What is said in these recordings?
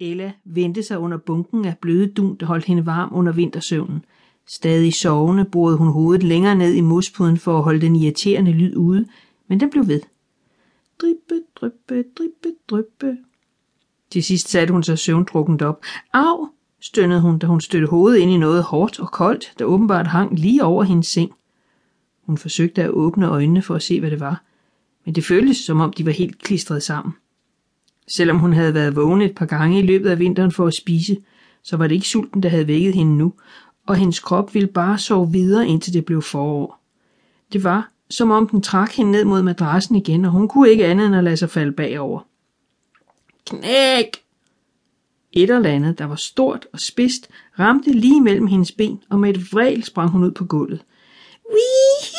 Ella vendte sig under bunken af bløde dun, der holdt hende varm under vintersøvnen. Stadig sovende borede hun hovedet længere ned i mospuden for at holde den irriterende lyd ude, men den blev ved. Drippe, dryppe, drippe, dryppe. Til sidst satte hun sig søvndrukkent op. Au, stønnede hun, da hun støttede hovedet ind i noget hårdt og koldt, der åbenbart hang lige over hendes seng. Hun forsøgte at åbne øjnene for at se, hvad det var, men det føltes, som om de var helt klistret sammen. Selvom hun havde været vågen et par gange i løbet af vinteren for at spise, så var det ikke sulten, der havde vækket hende nu, og hendes krop ville bare sove videre, indtil det blev forår. Det var, som om den trak hende ned mod madrassen igen, og hun kunne ikke andet end at lade sig falde bagover. Knæk! Et eller andet, der var stort og spidst, ramte lige mellem hendes ben, og med et vrel sprang hun ud på gulvet. Wee!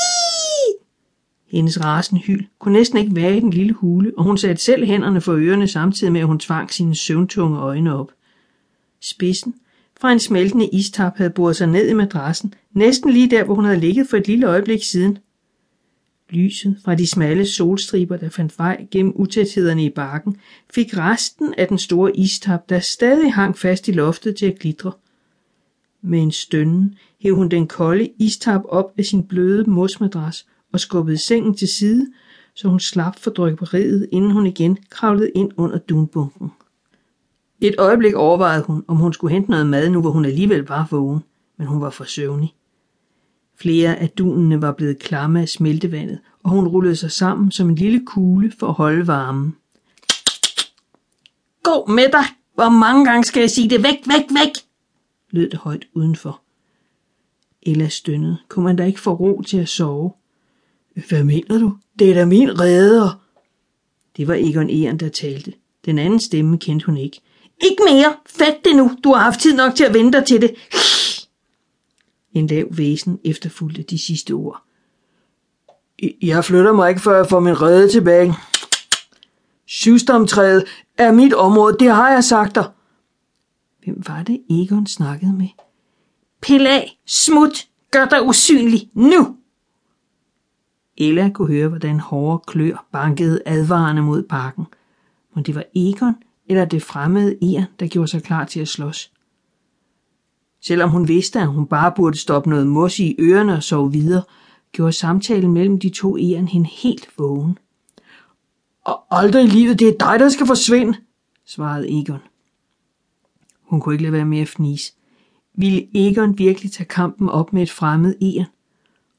Hendes rasen hyl kunne næsten ikke være i den lille hule, og hun satte selv hænderne for ørerne samtidig med, at hun tvang sine søvntunge øjne op. Spidsen fra en smeltende istap havde boret sig ned i madrassen, næsten lige der, hvor hun havde ligget for et lille øjeblik siden. Lyset fra de smalle solstriber, der fandt vej gennem utæthederne i bakken, fik resten af den store istap, der stadig hang fast i loftet til at glitre. Med en stønnen hæv hun den kolde istap op af sin bløde mosmadras og skubbede sengen til side, så hun slap for drøberiet, inden hun igen kravlede ind under dunbunken. Et øjeblik overvejede hun, om hun skulle hente noget mad nu, hvor hun alligevel var vågen, men hun var for søvnig. Flere af dunene var blevet klamme af smeltevandet, og hun rullede sig sammen som en lille kugle for at holde varmen. Gå med dig! Hvor mange gange skal jeg sige det? Væk, væk, væk! lød det højt udenfor. Ella stønnede. Kunne man da ikke få ro til at sove? Hvad mener du? Det er da min redder. Det var Egon Eren, der talte. Den anden stemme kendte hun ikke. Ikke mere! Fat det nu! Du har haft tid nok til at vente til det. En lav væsen efterfulgte de sidste ord. Jeg flytter mig ikke, før jeg får min redde tilbage. Syvstomtræet er mit område, det har jeg sagt dig. Hvem var det, Egon snakkede med? Pil af, smut, gør dig usynlig, nu! Ella kunne høre, hvordan hårde klør bankede advarende mod parken. Men det var Egon eller det fremmede er, der gjorde sig klar til at slås. Selvom hun vidste, at hun bare burde stoppe noget mos i ørerne og sove videre, gjorde samtalen mellem de to eren hende helt vågen. Og aldrig i livet, det er dig, der skal forsvinde, svarede Egon. Hun kunne ikke lade være med at fnise. Ville Egon virkelig tage kampen op med et fremmed eren?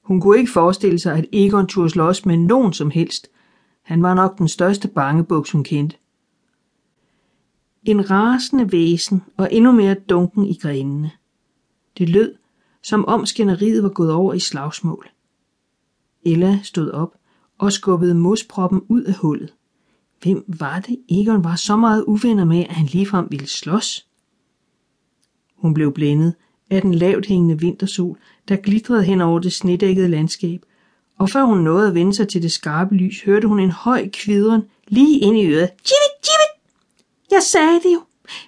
Hun kunne ikke forestille sig, at Egon turde slås med nogen som helst. Han var nok den største bangebuks, hun kendte. En rasende væsen og endnu mere dunken i grenene. Det lød, som om skænderiet var gået over i slagsmål. Ella stod op og skubbede mosproppen ud af hullet. Hvem var det, Egon var så meget uvenner med, at han ligefrem ville slås? Hun blev blændet af den lavt hængende vintersol, der glitrede hen over det snedækkede landskab, og før hun nåede at vende sig til det skarpe lys, hørte hun en høj kvidren lige ind i øret. Jimmy, Jimmy! Jeg sagde det jo,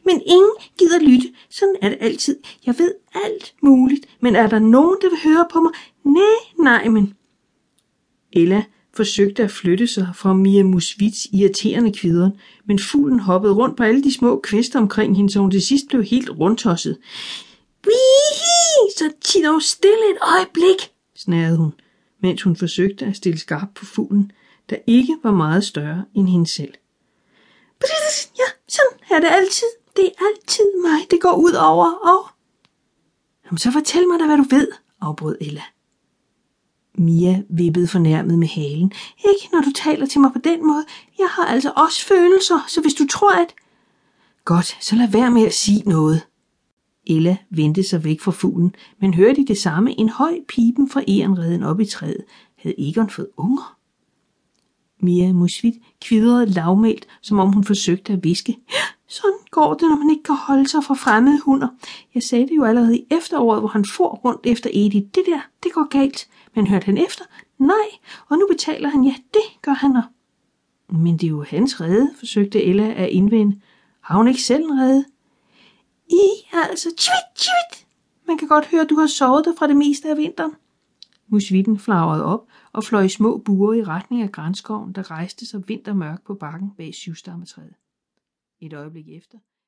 men ingen gider lytte. Sådan er det altid. Jeg ved alt muligt, men er der nogen, der vil høre på mig? Nej, nej, men... Ella forsøgte at flytte sig fra Mia Musvits irriterende kvideren, men fuglen hoppede rundt på alle de små kvister omkring hende, så hun til sidst blev helt rundtosset. Wihi, så dog stille et øjeblik, snærede hun, mens hun forsøgte at stille skarp på fuglen, der ikke var meget større end hende selv. Ja, sådan er det altid. Det er altid mig, det går ud over. Og... Jamen, så fortæl mig da, hvad du ved, afbrød Ella. Mia vippede fornærmet med halen. Ikke når du taler til mig på den måde. Jeg har altså også følelser, så hvis du tror, at... Godt, så lad være med at sige noget. Ella vendte sig væk fra fuglen, men hørte i det samme en høj pipen fra erenreden op i træet. Havde Egon fået unger? Mia Musvit kvidrede lavmælt, som om hun forsøgte at viske. Sådan går det, når man ikke kan holde sig fra fremmede hunder. Jeg sagde det jo allerede i efteråret, hvor han for rundt efter Edith. Det der, det går galt. Men hørte han efter? Nej, og nu betaler han. Ja, det gør han. Og... Men det er jo hans redde, forsøgte Ella at indvende. Har hun ikke selv en redde? I altså, tvit, tvit. Man kan godt høre, at du har sovet dig fra det meste af vinteren. Musvitten flagrede op og fløj i små buer i retning af grænskoven, der rejste sig vintermørk på bakken bag syvstammetræet. Et øjeblik efter